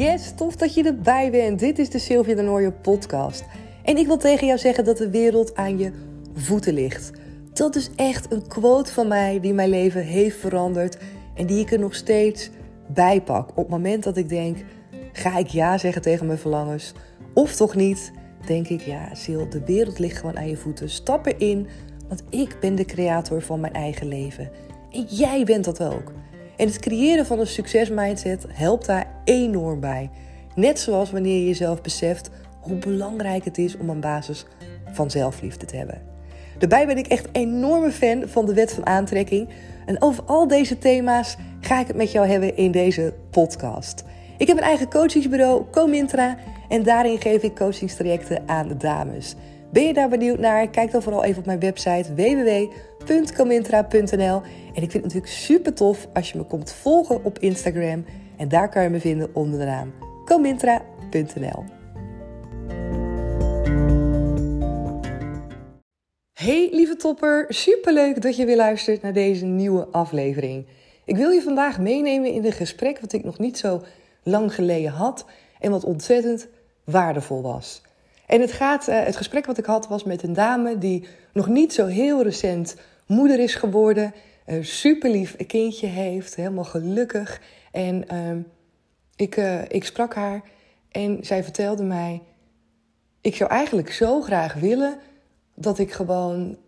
Yes, tof dat je erbij bent. Dit is de Sylvia de Nooijer podcast. En ik wil tegen jou zeggen dat de wereld aan je voeten ligt. Dat is echt een quote van mij die mijn leven heeft veranderd en die ik er nog steeds bij pak. Op het moment dat ik denk, ga ik ja zeggen tegen mijn verlangens of toch niet? Denk ik, ja, Sil, de wereld ligt gewoon aan je voeten. Stap erin, want ik ben de creator van mijn eigen leven. En jij bent dat ook. En het creëren van een succesmindset helpt daar enorm bij. Net zoals wanneer je jezelf beseft hoe belangrijk het is om een basis van zelfliefde te hebben. Daarbij ben ik echt enorme fan van de wet van aantrekking. En over al deze thema's ga ik het met jou hebben in deze podcast. Ik heb een eigen coachingsbureau, Comintra, en daarin geef ik coachingstrajecten aan de dames. Ben je daar benieuwd naar? Kijk dan vooral even op mijn website www.comintra.nl. En ik vind het natuurlijk super tof als je me komt volgen op Instagram. En daar kan je me vinden onder de naam comintra.nl. Hey lieve topper, superleuk dat je weer luistert naar deze nieuwe aflevering. Ik wil je vandaag meenemen in een gesprek wat ik nog niet zo lang geleden had en wat ontzettend waardevol was. En het, gaat, uh, het gesprek wat ik had was met een dame die nog niet zo heel recent moeder is geworden. Een super lief kindje heeft, helemaal gelukkig. En uh, ik, uh, ik sprak haar en zij vertelde mij: Ik zou eigenlijk zo graag willen dat ik gewoon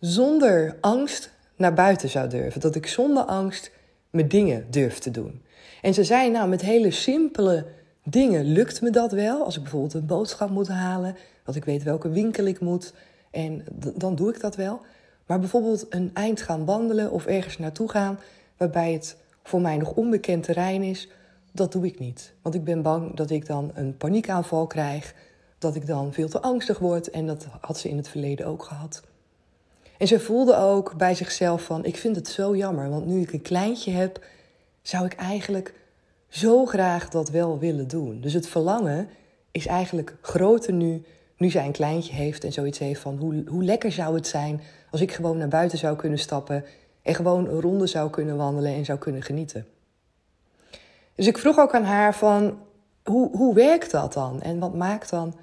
zonder angst naar buiten zou durven. Dat ik zonder angst mijn dingen durf te doen. En ze zei: Nou, met hele simpele dingen lukt me dat wel. Als ik bijvoorbeeld een boodschap moet halen, dat ik weet welke winkel ik moet. En dan doe ik dat wel. Maar bijvoorbeeld een eind gaan wandelen of ergens naartoe gaan, waarbij het voor mij nog onbekend terrein is, dat doe ik niet. Want ik ben bang dat ik dan een paniekaanval krijg, dat ik dan veel te angstig word. En dat had ze in het verleden ook gehad. En ze voelde ook bij zichzelf van, ik vind het zo jammer, want nu ik een kleintje heb, zou ik eigenlijk zo graag dat wel willen doen. Dus het verlangen is eigenlijk groter nu, nu zij een kleintje heeft en zoiets heeft van hoe, hoe lekker zou het zijn als ik gewoon naar buiten zou kunnen stappen en gewoon een ronde zou kunnen wandelen en zou kunnen genieten. Dus ik vroeg ook aan haar van hoe, hoe werkt dat dan en wat maakt dan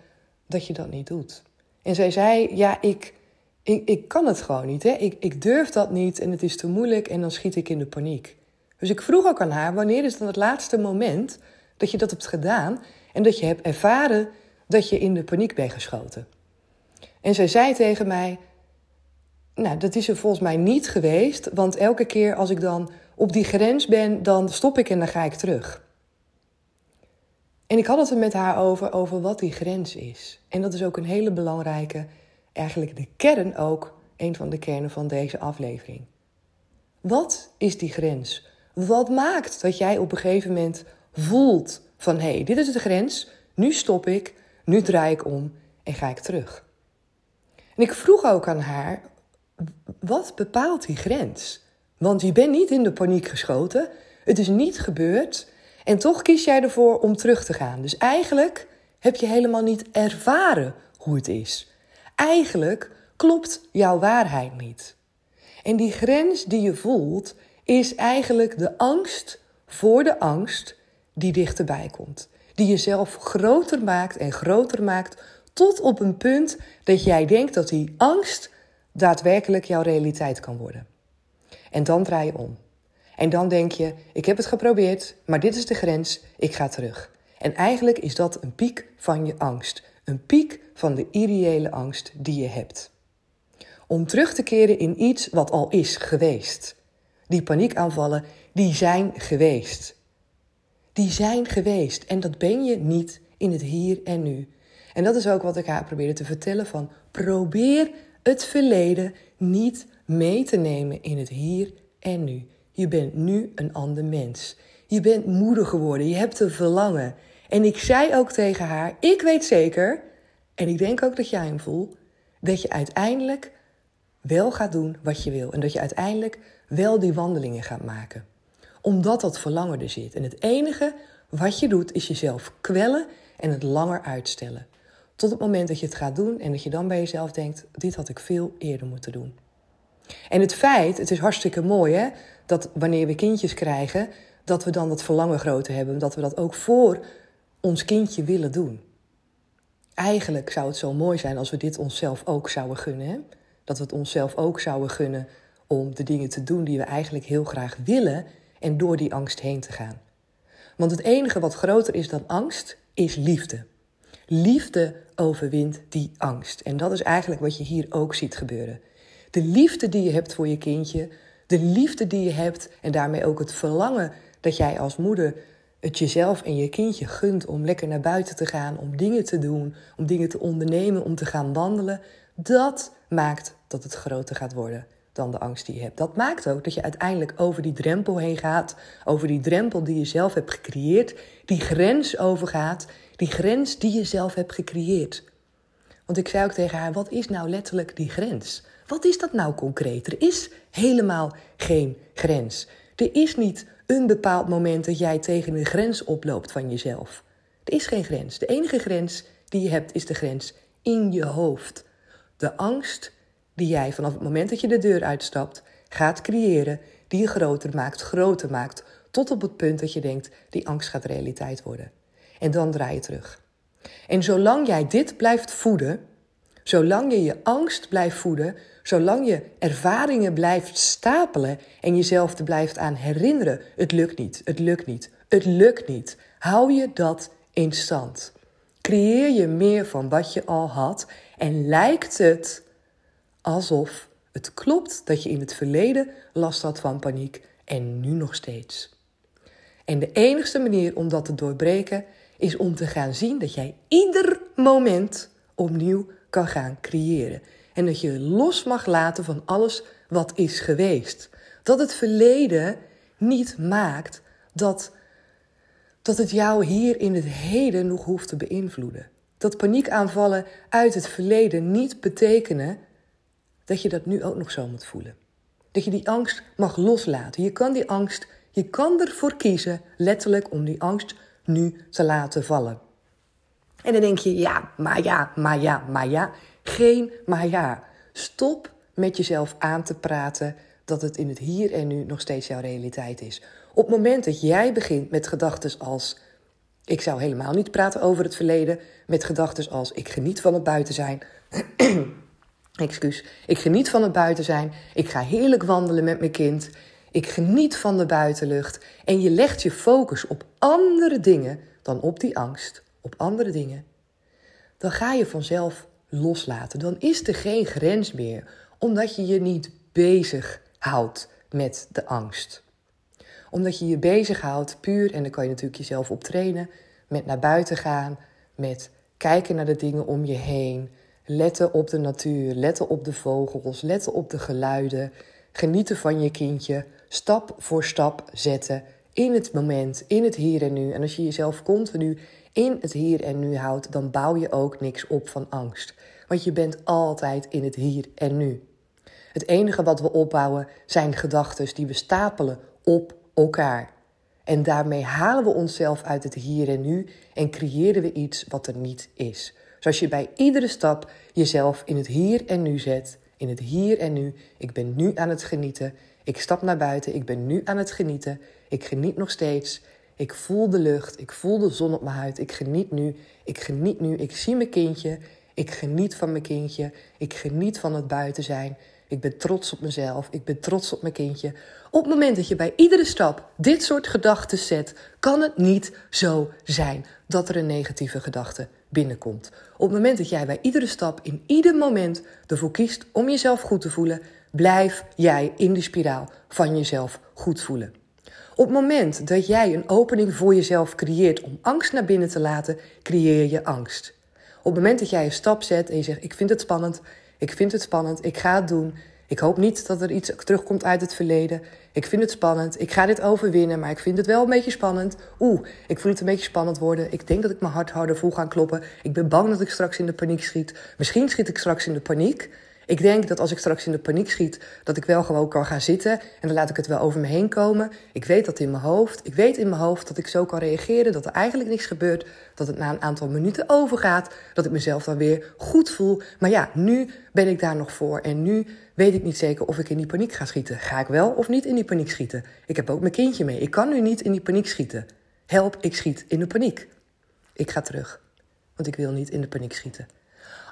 dat je dat niet doet? En zij zei, ja, ik, ik, ik kan het gewoon niet. Hè? Ik, ik durf dat niet en het is te moeilijk en dan schiet ik in de paniek. Dus ik vroeg ook aan haar: wanneer is dan het laatste moment dat je dat hebt gedaan en dat je hebt ervaren dat je in de paniek bent geschoten? En zij zei tegen mij: Nou, dat is er volgens mij niet geweest, want elke keer als ik dan op die grens ben, dan stop ik en dan ga ik terug. En ik had het er met haar over, over wat die grens is. En dat is ook een hele belangrijke, eigenlijk de kern ook, een van de kernen van deze aflevering. Wat is die grens? Wat maakt dat jij op een gegeven moment voelt van hé, hey, dit is de grens, nu stop ik, nu draai ik om en ga ik terug. En ik vroeg ook aan haar, wat bepaalt die grens? Want je bent niet in de paniek geschoten, het is niet gebeurd en toch kies jij ervoor om terug te gaan. Dus eigenlijk heb je helemaal niet ervaren hoe het is. Eigenlijk klopt jouw waarheid niet. En die grens die je voelt, is eigenlijk de angst voor de angst die dichterbij komt. Die jezelf groter maakt en groter maakt tot op een punt dat jij denkt dat die angst daadwerkelijk jouw realiteit kan worden. En dan draai je om. En dan denk je: ik heb het geprobeerd, maar dit is de grens, ik ga terug. En eigenlijk is dat een piek van je angst. Een piek van de ideële angst die je hebt. Om terug te keren in iets wat al is geweest. Die paniekaanvallen, die zijn geweest. Die zijn geweest en dat ben je niet in het hier en nu. En dat is ook wat ik haar probeerde te vertellen van probeer het verleden niet mee te nemen in het hier en nu. Je bent nu een ander mens. Je bent moeder geworden, je hebt een verlangen. En ik zei ook tegen haar, ik weet zeker, en ik denk ook dat jij hem voelt, dat je uiteindelijk wel gaat doen wat je wil. En dat je uiteindelijk wel die wandelingen gaat maken. Omdat dat verlangen er zit. En het enige wat je doet is jezelf kwellen en het langer uitstellen. Tot het moment dat je het gaat doen en dat je dan bij jezelf denkt: dit had ik veel eerder moeten doen. En het feit, het is hartstikke mooi hè, dat wanneer we kindjes krijgen, dat we dan dat verlangen groter hebben, dat we dat ook voor ons kindje willen doen. Eigenlijk zou het zo mooi zijn als we dit onszelf ook zouden gunnen. Hè? Dat we het onszelf ook zouden gunnen om de dingen te doen die we eigenlijk heel graag willen en door die angst heen te gaan. Want het enige wat groter is dan angst, is liefde. Liefde overwint die angst. En dat is eigenlijk wat je hier ook ziet gebeuren. De liefde die je hebt voor je kindje, de liefde die je hebt en daarmee ook het verlangen dat jij als moeder het jezelf en je kindje gunt om lekker naar buiten te gaan, om dingen te doen, om dingen te ondernemen, om te gaan wandelen, dat maakt dat het groter gaat worden dan de angst die je hebt. Dat maakt ook dat je uiteindelijk over die drempel heen gaat, over die drempel die je zelf hebt gecreëerd, die grens overgaat, die grens die je zelf hebt gecreëerd. Want ik zei ook tegen haar: wat is nou letterlijk die grens? Wat is dat nou concreet? Er is helemaal geen grens. Er is niet een bepaald moment dat jij tegen een grens oploopt van jezelf. Er is geen grens. De enige grens die je hebt is de grens in je hoofd. De angst die jij vanaf het moment dat je de deur uitstapt gaat creëren, die je groter maakt, groter maakt, tot op het punt dat je denkt, die angst gaat realiteit worden. En dan draai je terug. En zolang jij dit blijft voeden, zolang je je angst blijft voeden, zolang je ervaringen blijft stapelen en jezelf er blijft aan herinneren, het lukt niet, het lukt niet, het lukt niet, hou je dat in stand. Creëer je meer van wat je al had en lijkt het alsof het klopt dat je in het verleden last had van paniek en nu nog steeds. En de enigste manier om dat te doorbreken is om te gaan zien dat jij ieder moment opnieuw kan gaan creëren. En dat je los mag laten van alles wat is geweest. Dat het verleden niet maakt dat, dat het jou hier in het heden nog hoeft te beïnvloeden. Dat paniekaanvallen uit het verleden niet betekenen dat je dat nu ook nog zo moet voelen. Dat je die angst mag loslaten. Je kan die angst, je kan ervoor kiezen, letterlijk, om die angst nu te laten vallen. En dan denk je, ja, maar ja, maar ja, maar ja. Geen maar ja. Stop met jezelf aan te praten dat het in het hier en nu nog steeds jouw realiteit is. Op het moment dat jij begint met gedachten als: ik zou helemaal niet praten over het verleden, met gedachten als: ik geniet van het buiten zijn. Excuus. Ik geniet van het buiten zijn. Ik ga heerlijk wandelen met mijn kind. Ik geniet van de buitenlucht. En je legt je focus op andere dingen dan op die angst, op andere dingen. Dan ga je vanzelf loslaten. Dan is er geen grens meer, omdat je je niet bezig houdt met de angst. Omdat je je bezighoudt puur, en dan kan je natuurlijk jezelf op trainen, met naar buiten gaan, met kijken naar de dingen om je heen, letten op de natuur, letten op de vogels, letten op de geluiden, genieten van je kindje, stap voor stap zetten in het moment, in het hier en nu. En als je jezelf continu in het hier en nu houdt, dan bouw je ook niks op van angst. Want je bent altijd in het hier en nu. Het enige wat we opbouwen zijn gedachten die we stapelen op elkaar. En daarmee halen we onszelf uit het hier en nu en creëren we iets wat er niet is. Zoals je bij iedere stap jezelf in het hier en nu zet. In het hier en nu. Ik ben nu aan het genieten. Ik stap naar buiten. Ik ben nu aan het genieten. Ik geniet nog steeds. Ik voel de lucht. Ik voel de zon op mijn huid. Ik geniet nu. Ik geniet nu. Ik zie mijn kindje. Ik geniet van mijn kindje. Ik geniet van het buiten zijn. Ik ben trots op mezelf. Ik ben trots op mijn kindje. Op het moment dat je bij iedere stap dit soort gedachten zet, kan het niet zo zijn dat er een negatieve gedachte binnenkomt. Op het moment dat jij bij iedere stap, in ieder moment ervoor kiest om jezelf goed te voelen, blijf jij in de spiraal van jezelf goed voelen. Op het moment dat jij een opening voor jezelf creëert om angst naar binnen te laten, creëer je angst. Op het moment dat jij een stap zet en je zegt: Ik vind het spannend, ik vind het spannend, ik ga het doen. Ik hoop niet dat er iets terugkomt uit het verleden. Ik vind het spannend. Ik ga dit overwinnen, maar ik vind het wel een beetje spannend. Oeh, ik voel het een beetje spannend worden. Ik denk dat ik mijn hart harder voel gaan kloppen. Ik ben bang dat ik straks in de paniek schiet. Misschien schiet ik straks in de paniek. Ik denk dat als ik straks in de paniek schiet, dat ik wel gewoon kan gaan zitten en dan laat ik het wel over me heen komen. Ik weet dat in mijn hoofd. Ik weet in mijn hoofd dat ik zo kan reageren, dat er eigenlijk niks gebeurt, dat het na een aantal minuten overgaat, dat ik mezelf dan weer goed voel. Maar ja, nu ben ik daar nog voor en nu weet ik niet zeker of ik in die paniek ga schieten. Ga ik wel of niet in die paniek schieten? Ik heb ook mijn kindje mee. Ik kan nu niet in die paniek schieten. Help, ik schiet in de paniek. Ik ga terug, want ik wil niet in de paniek schieten.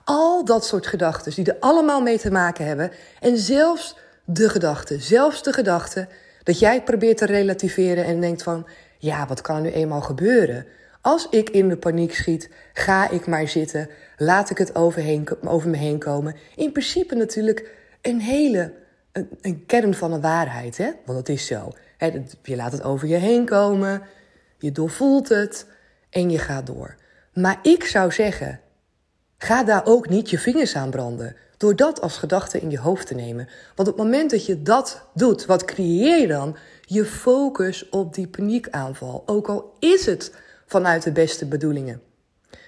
Al dat soort gedachten die er allemaal mee te maken hebben. En zelfs de gedachte, zelfs de gedachte dat jij probeert te relativeren en denkt van, ja, wat kan er nu eenmaal gebeuren? Als ik in de paniek schiet, ga ik maar zitten, laat ik het overheen, over me heen komen. In principe natuurlijk een hele, een, kern van een waarheid, hè? want het is zo. Je laat het over je heen komen, je doorvoelt het en je gaat door. Maar ik zou zeggen, Ga daar ook niet je vingers aan branden. Door dat als gedachte in je hoofd te nemen. Want op het moment dat je dat doet, wat creëer je dan? Je focus op die paniekaanval. Ook al is het vanuit de beste bedoelingen.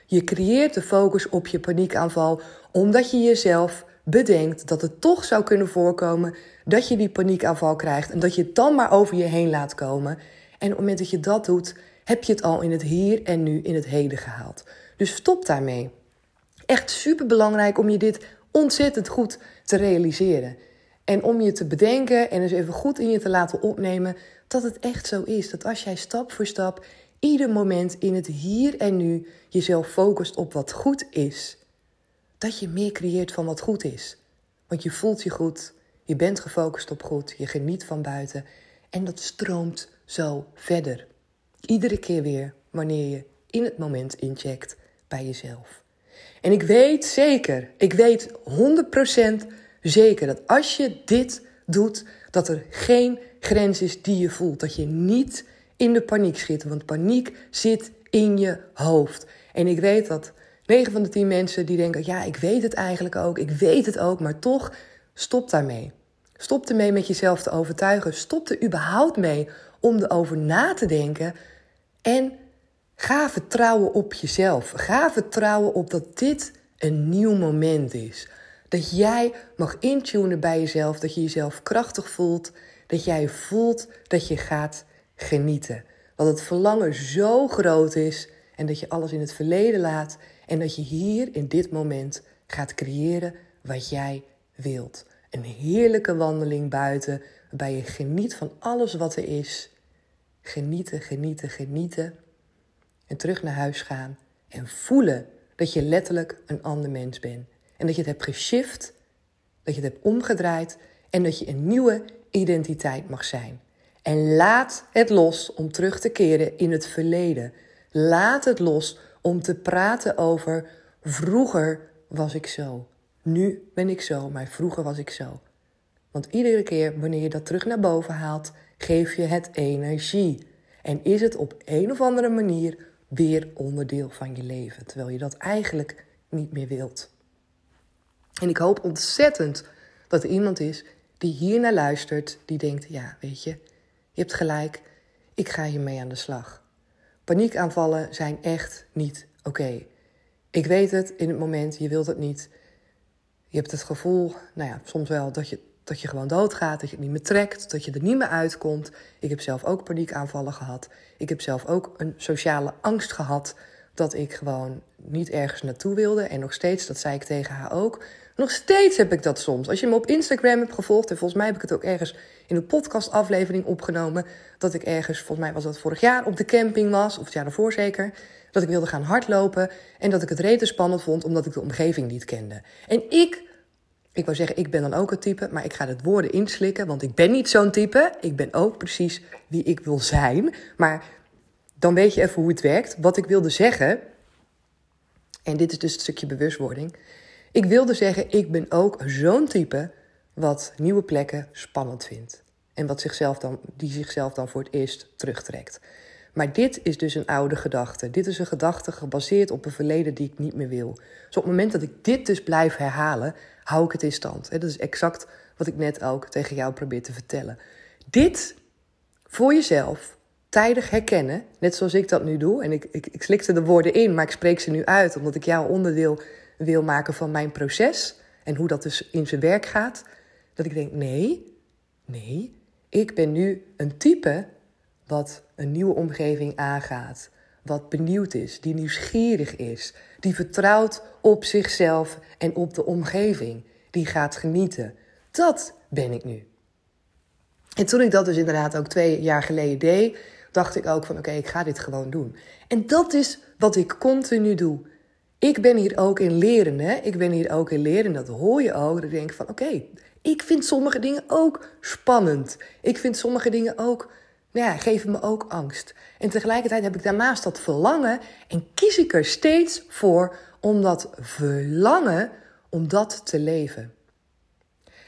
Je creëert de focus op je paniekaanval omdat je jezelf bedenkt dat het toch zou kunnen voorkomen dat je die paniekaanval krijgt en dat je het dan maar over je heen laat komen. En op het moment dat je dat doet, heb je het al in het hier en nu, in het heden gehaald. Dus stop daarmee. Echt super belangrijk om je dit ontzettend goed te realiseren. En om je te bedenken en eens even goed in je te laten opnemen dat het echt zo is. Dat als jij stap voor stap, ieder moment in het hier en nu jezelf focust op wat goed is, dat je meer creëert van wat goed is. Want je voelt je goed, je bent gefocust op goed, je geniet van buiten en dat stroomt zo verder. Iedere keer weer wanneer je in het moment incheckt bij jezelf. En ik weet zeker, ik weet 100% zeker dat als je dit doet, dat er geen grens is die je voelt. Dat je niet in de paniek schiet, want paniek zit in je hoofd. En ik weet dat 9 van de 10 mensen die denken: ja, ik weet het eigenlijk ook, ik weet het ook, maar toch stop daarmee. Stop ermee met jezelf te overtuigen. Stop er überhaupt mee om erover na te denken. En Ga vertrouwen op jezelf. Ga vertrouwen op dat dit een nieuw moment is. Dat jij mag intunen bij jezelf, dat je jezelf krachtig voelt, dat jij voelt dat je gaat genieten. Dat het verlangen zo groot is en dat je alles in het verleden laat en dat je hier in dit moment gaat creëren wat jij wilt. Een heerlijke wandeling buiten waarbij je geniet van alles wat er is. Genieten, genieten, genieten en terug naar huis gaan en voelen dat je letterlijk een ander mens bent. En dat je het hebt geshift, dat je het hebt omgedraaid en dat je een nieuwe identiteit mag zijn. En laat het los om terug te keren in het verleden. Laat het los om te praten over vroeger was ik zo. Nu ben ik zo, maar vroeger was ik zo. Want iedere keer wanneer je dat terug naar boven haalt, geef je het energie. En is het op een of andere manier weer onderdeel van je leven. Terwijl je dat eigenlijk niet meer wilt. En ik hoop ontzettend dat er iemand is die hier naar luistert, die denkt: ja, weet je, je hebt gelijk, ik ga hiermee aan de slag. Paniekaanvallen zijn echt niet oké. Ik weet het in het moment, je wilt het niet. Je hebt het gevoel, nou ja, soms wel dat je dat je gewoon doodgaat, dat je het niet meer trekt, dat je er niet meer uitkomt. Ik heb zelf ook paniekaanvallen gehad. Ik heb zelf ook een sociale angst gehad dat ik gewoon niet ergens naartoe wilde. En nog steeds, dat zei ik tegen haar ook. Nog steeds heb ik dat soms. Als je me op Instagram hebt gevolgd, en volgens mij heb ik het ook ergens in een podcastaflevering opgenomen, dat ik ergens, volgens mij was dat vorig jaar, op de camping was, of het jaar ervoor zeker, dat ik wilde gaan hardlopen en dat ik het rete spannend vond omdat ik de omgeving niet kende. En ik ik wou zeggen, ik ben dan ook een type, maar ik ga het woorden inslikken, want ik ben niet zo'n type. Ik ben ook precies wie ik wil zijn. Maar dan weet je even hoe het werkt. Wat ik wilde zeggen, en dit is dus het stukje bewustwording. Ik wilde zeggen, ik ben ook zo'n type wat nieuwe plekken spannend vindt. En wat zichzelf dan, die zichzelf dan voor het eerst terugtrekt. Maar dit is dus een oude gedachte. Dit is een gedachte gebaseerd op een verleden die ik niet meer wil. Dus op het moment dat ik dit dus blijf herhalen, hou ik het in stand. Dat is exact wat ik net ook tegen jou probeer te vertellen. Dit voor jezelf tijdig herkennen, net zoals ik dat nu doe. En ik, ik, ik slikte de woorden in, maar ik spreek ze nu uit omdat ik jou onderdeel wil maken van mijn proces. en hoe dat dus in zijn werk gaat, dat ik denk: nee, nee, ik ben nu een type wat een nieuwe omgeving aangaat, wat benieuwd is, die nieuwsgierig is, die vertrouwt op zichzelf en op de omgeving, die gaat genieten. Dat ben ik nu. En toen ik dat dus inderdaad ook twee jaar geleden deed, dacht ik ook van oké, ik ga dit gewoon doen. En dat is wat ik continu doe. Ik ben hier ook in leren, hè? Ik ben hier ook in leren, dat hoor je ook. Ik denk van oké, ik vind sommige dingen ook spannend. Ik vind sommige dingen ook, ja, geven me ook angst. En tegelijkertijd heb ik daarnaast dat verlangen en kies ik er steeds voor om dat verlangen, om dat te leven.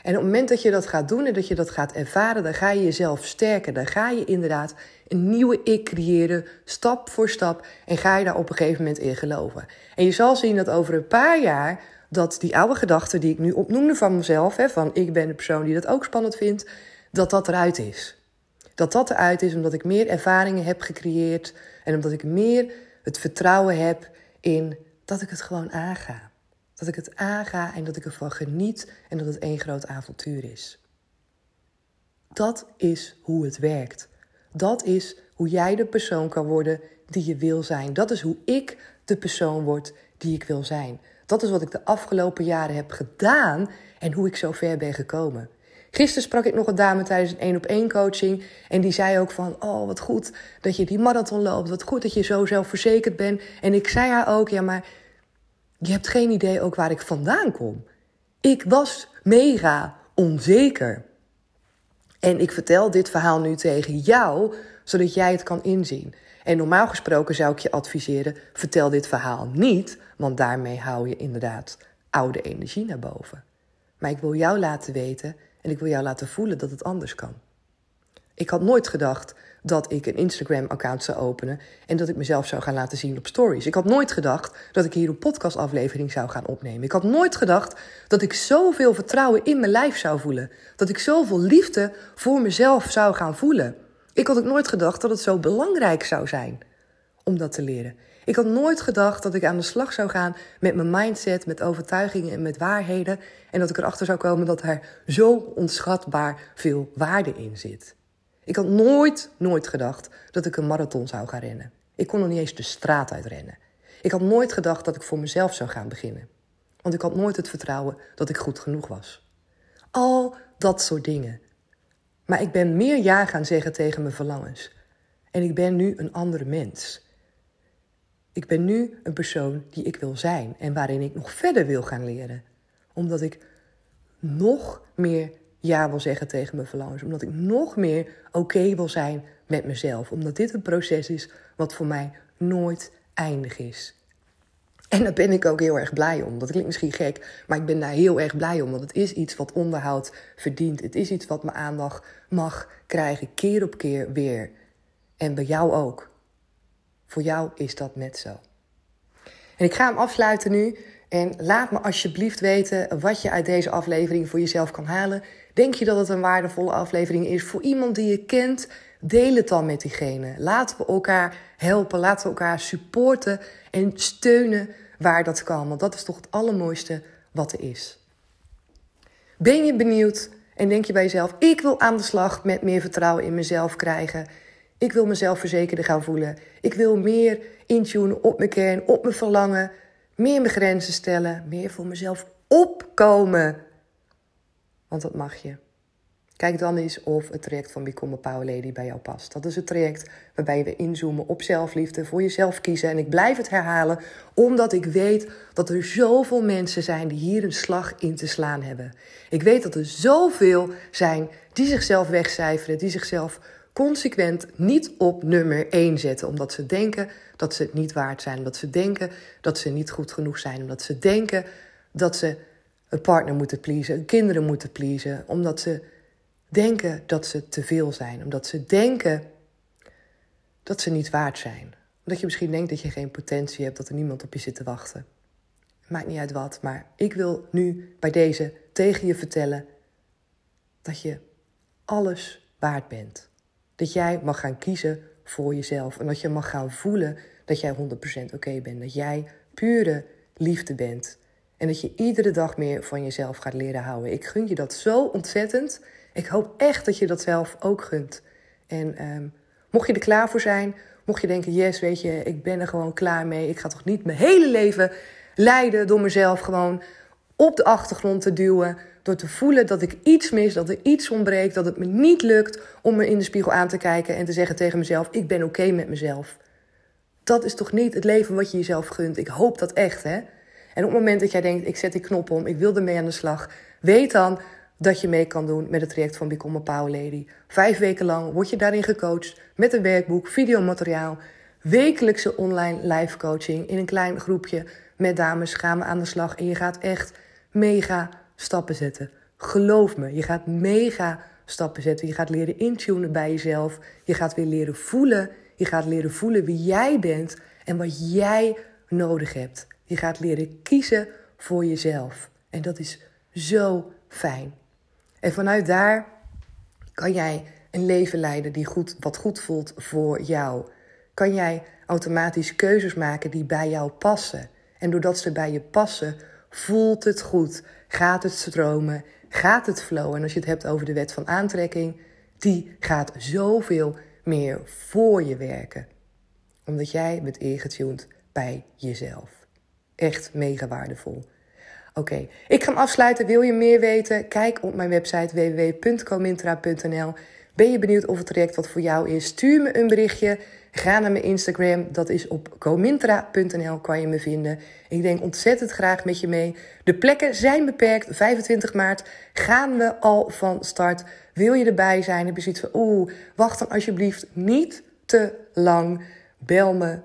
En op het moment dat je dat gaat doen en dat je dat gaat ervaren, dan ga je jezelf sterken. Dan ga je inderdaad een nieuwe ik creëren, stap voor stap. En ga je daar op een gegeven moment in geloven. En je zal zien dat over een paar jaar dat die oude gedachten die ik nu opnoemde van mezelf, hè, van ik ben de persoon die dat ook spannend vindt, dat dat eruit is. Dat dat eruit is omdat ik meer ervaringen heb gecreëerd en omdat ik meer het vertrouwen heb in dat ik het gewoon aanga. Dat ik het aanga en dat ik ervan geniet en dat het één groot avontuur is. Dat is hoe het werkt. Dat is hoe jij de persoon kan worden die je wil zijn. Dat is hoe ik de persoon word die ik wil zijn. Dat is wat ik de afgelopen jaren heb gedaan en hoe ik zo ver ben gekomen. Gisteren sprak ik nog een dame tijdens een één op één coaching. En die zei ook van, oh wat goed dat je die marathon loopt. Wat goed dat je zo zelfverzekerd bent. En ik zei haar ook, ja maar je hebt geen idee ook waar ik vandaan kom. Ik was mega onzeker. En ik vertel dit verhaal nu tegen jou, zodat jij het kan inzien. En normaal gesproken zou ik je adviseren: vertel dit verhaal niet, want daarmee hou je inderdaad oude energie naar boven. Maar ik wil jou laten weten en ik wil jou laten voelen dat het anders kan. Ik had nooit gedacht dat ik een Instagram-account zou openen en dat ik mezelf zou gaan laten zien op stories. Ik had nooit gedacht dat ik hier een podcastaflevering zou gaan opnemen. Ik had nooit gedacht dat ik zoveel vertrouwen in mijn lijf zou voelen. Dat ik zoveel liefde voor mezelf zou gaan voelen. Ik had ook nooit gedacht dat het zo belangrijk zou zijn om dat te leren. Ik had nooit gedacht dat ik aan de slag zou gaan met mijn mindset, met overtuigingen en met waarheden. En dat ik erachter zou komen dat er zo onschatbaar veel waarde in zit. Ik had nooit, nooit gedacht dat ik een marathon zou gaan rennen. Ik kon nog niet eens de straat uitrennen. Ik had nooit gedacht dat ik voor mezelf zou gaan beginnen. Want ik had nooit het vertrouwen dat ik goed genoeg was. Al dat soort dingen. Maar ik ben meer ja gaan zeggen tegen mijn verlangens. En ik ben nu een andere mens. Ik ben nu een persoon die ik wil zijn en waarin ik nog verder wil gaan leren. Omdat ik nog meer ja wil zeggen tegen mijn verlangens. Omdat ik nog meer oké wil zijn met mezelf. Omdat dit een proces is wat voor mij nooit eindig is. En daar ben ik ook heel erg blij om. Dat klinkt misschien gek, maar ik ben daar heel erg blij om. Want het is iets wat onderhoud verdient. Het is iets wat mijn aandacht mag krijgen, keer op keer weer. En bij jou ook. Voor jou is dat net zo. En ik ga hem afsluiten nu. En laat me alsjeblieft weten wat je uit deze aflevering voor jezelf kan halen. Denk je dat het een waardevolle aflevering is voor iemand die je kent? Deel het dan met diegene. Laten we elkaar helpen, laten we elkaar supporten en steunen waar dat kan. Want dat is toch het allermooiste wat er is. Ben je benieuwd en denk je bij jezelf: ik wil aan de slag met meer vertrouwen in mezelf krijgen? Ik wil mezelf verzekerder gaan voelen. Ik wil meer intunen op mijn kern, op mijn verlangen. Meer mijn grenzen stellen. Meer voor mezelf opkomen. Want dat mag je. Kijk dan eens of het traject van Become a Power Lady bij jou past. Dat is het traject waarbij we inzoomen op zelfliefde, voor jezelf kiezen. En ik blijf het herhalen, omdat ik weet dat er zoveel mensen zijn die hier een slag in te slaan hebben. Ik weet dat er zoveel zijn die zichzelf wegcijferen, die zichzelf consequent niet op nummer 1 zetten. Omdat ze denken dat ze het niet waard zijn. Omdat ze denken dat ze niet goed genoeg zijn. Omdat ze denken dat ze een partner moeten pleasen, kinderen moeten pleasen. Omdat ze denken dat ze te veel zijn. Omdat ze denken dat ze niet waard zijn. Omdat je misschien denkt dat je geen potentie hebt, dat er niemand op je zit te wachten. Maakt niet uit wat, maar ik wil nu bij deze tegen je vertellen dat je alles waard bent. Dat jij mag gaan kiezen voor jezelf. En dat je mag gaan voelen dat jij 100% oké bent. Dat jij pure liefde bent. En dat je iedere dag meer van jezelf gaat leren houden. Ik gun je dat zo ontzettend. Ik hoop echt dat je dat zelf ook gunt. En ehm, mocht je er klaar voor zijn, mocht je denken: yes, weet je, ik ben er gewoon klaar mee. Ik ga toch niet mijn hele leven leiden door mezelf gewoon op de achtergrond te duwen. Door te voelen dat ik iets mis, dat er iets ontbreekt, dat het me niet lukt om me in de spiegel aan te kijken en te zeggen tegen mezelf: ik ben oké met mezelf. Dat is toch niet het leven wat je jezelf gunt. Ik hoop dat echt, hè? En op het moment dat jij denkt: ik zet die knop om, ik wil ermee aan de slag, weet dan dat je mee kan doen met het traject van Become a Power Lady. Vijf weken lang word je daarin gecoacht met een werkboek, videomateriaal, wekelijkse online live coaching in een klein groepje met dames gaan we aan de slag en je gaat echt mega stappen zetten. Geloof me, je gaat mega stappen zetten. Je gaat leren intunen bij jezelf. Je gaat weer leren voelen. Je gaat leren voelen wie jij bent en wat jij nodig hebt. Je gaat leren kiezen voor jezelf. En dat is zo fijn. En vanuit daar kan jij een leven leiden die goed, wat goed voelt voor jou. Kan jij automatisch keuzes maken die bij jou passen. En doordat ze bij je passen, voelt het goed, gaat het stromen, gaat het flowen. En als je het hebt over de wet van aantrekking, die gaat zoveel meer voor je werken. Omdat jij bent ingetuned bij jezelf. Echt mega waardevol. Oké, ik ga hem afsluiten. Wil je meer weten? Kijk op mijn website www.comintra.nl. Ben je benieuwd of het traject wat voor jou is? Stuur me een berichtje. Ga naar mijn Instagram. Dat is op comintra.nl kan je me vinden. Ik denk ontzettend graag met je mee. De plekken zijn beperkt. 25 maart gaan we al van start. Wil je erbij zijn? Heb je zoiets van, oeh, wacht dan alsjeblieft niet te lang. Bel me,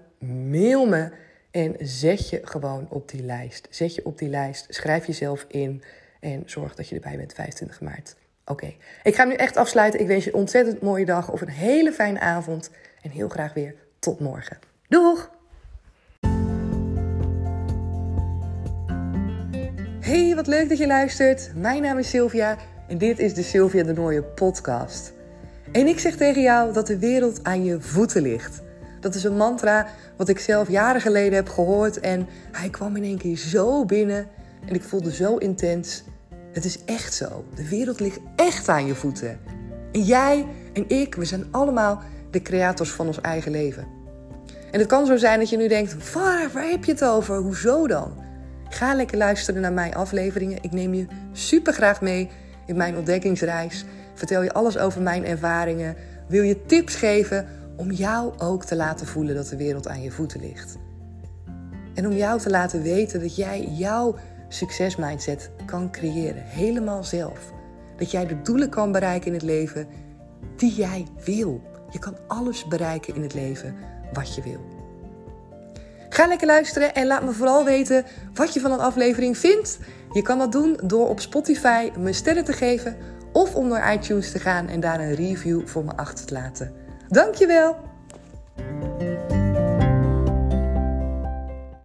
mail me. En zet je gewoon op die lijst. Zet je op die lijst, schrijf jezelf in en zorg dat je erbij bent 25 maart. Oké, ik ga nu echt afsluiten. Ik wens je een ontzettend mooie dag of een hele fijne avond. En heel graag weer tot morgen. Doeg! Hey, wat leuk dat je luistert. Mijn naam is Sylvia en dit is de Sylvia de Nooie podcast. En ik zeg tegen jou dat de wereld aan je voeten ligt. Dat is een mantra wat ik zelf jaren geleden heb gehoord. En hij kwam in één keer zo binnen. En ik voelde zo intens. Het is echt zo. De wereld ligt echt aan je voeten. En jij en ik, we zijn allemaal de creators van ons eigen leven. En het kan zo zijn dat je nu denkt: waar, waar heb je het over? Hoezo dan? Ga lekker luisteren naar mijn afleveringen. Ik neem je super graag mee in mijn ontdekkingsreis. Vertel je alles over mijn ervaringen. Wil je tips geven om jou ook te laten voelen dat de wereld aan je voeten ligt. En om jou te laten weten dat jij jouw succesmindset kan creëren, helemaal zelf. Dat jij de doelen kan bereiken in het leven die jij wil. Je kan alles bereiken in het leven wat je wil. Ga lekker luisteren en laat me vooral weten wat je van een aflevering vindt. Je kan dat doen door op Spotify me sterren te geven of om naar iTunes te gaan en daar een review voor me achter te laten. Dankjewel!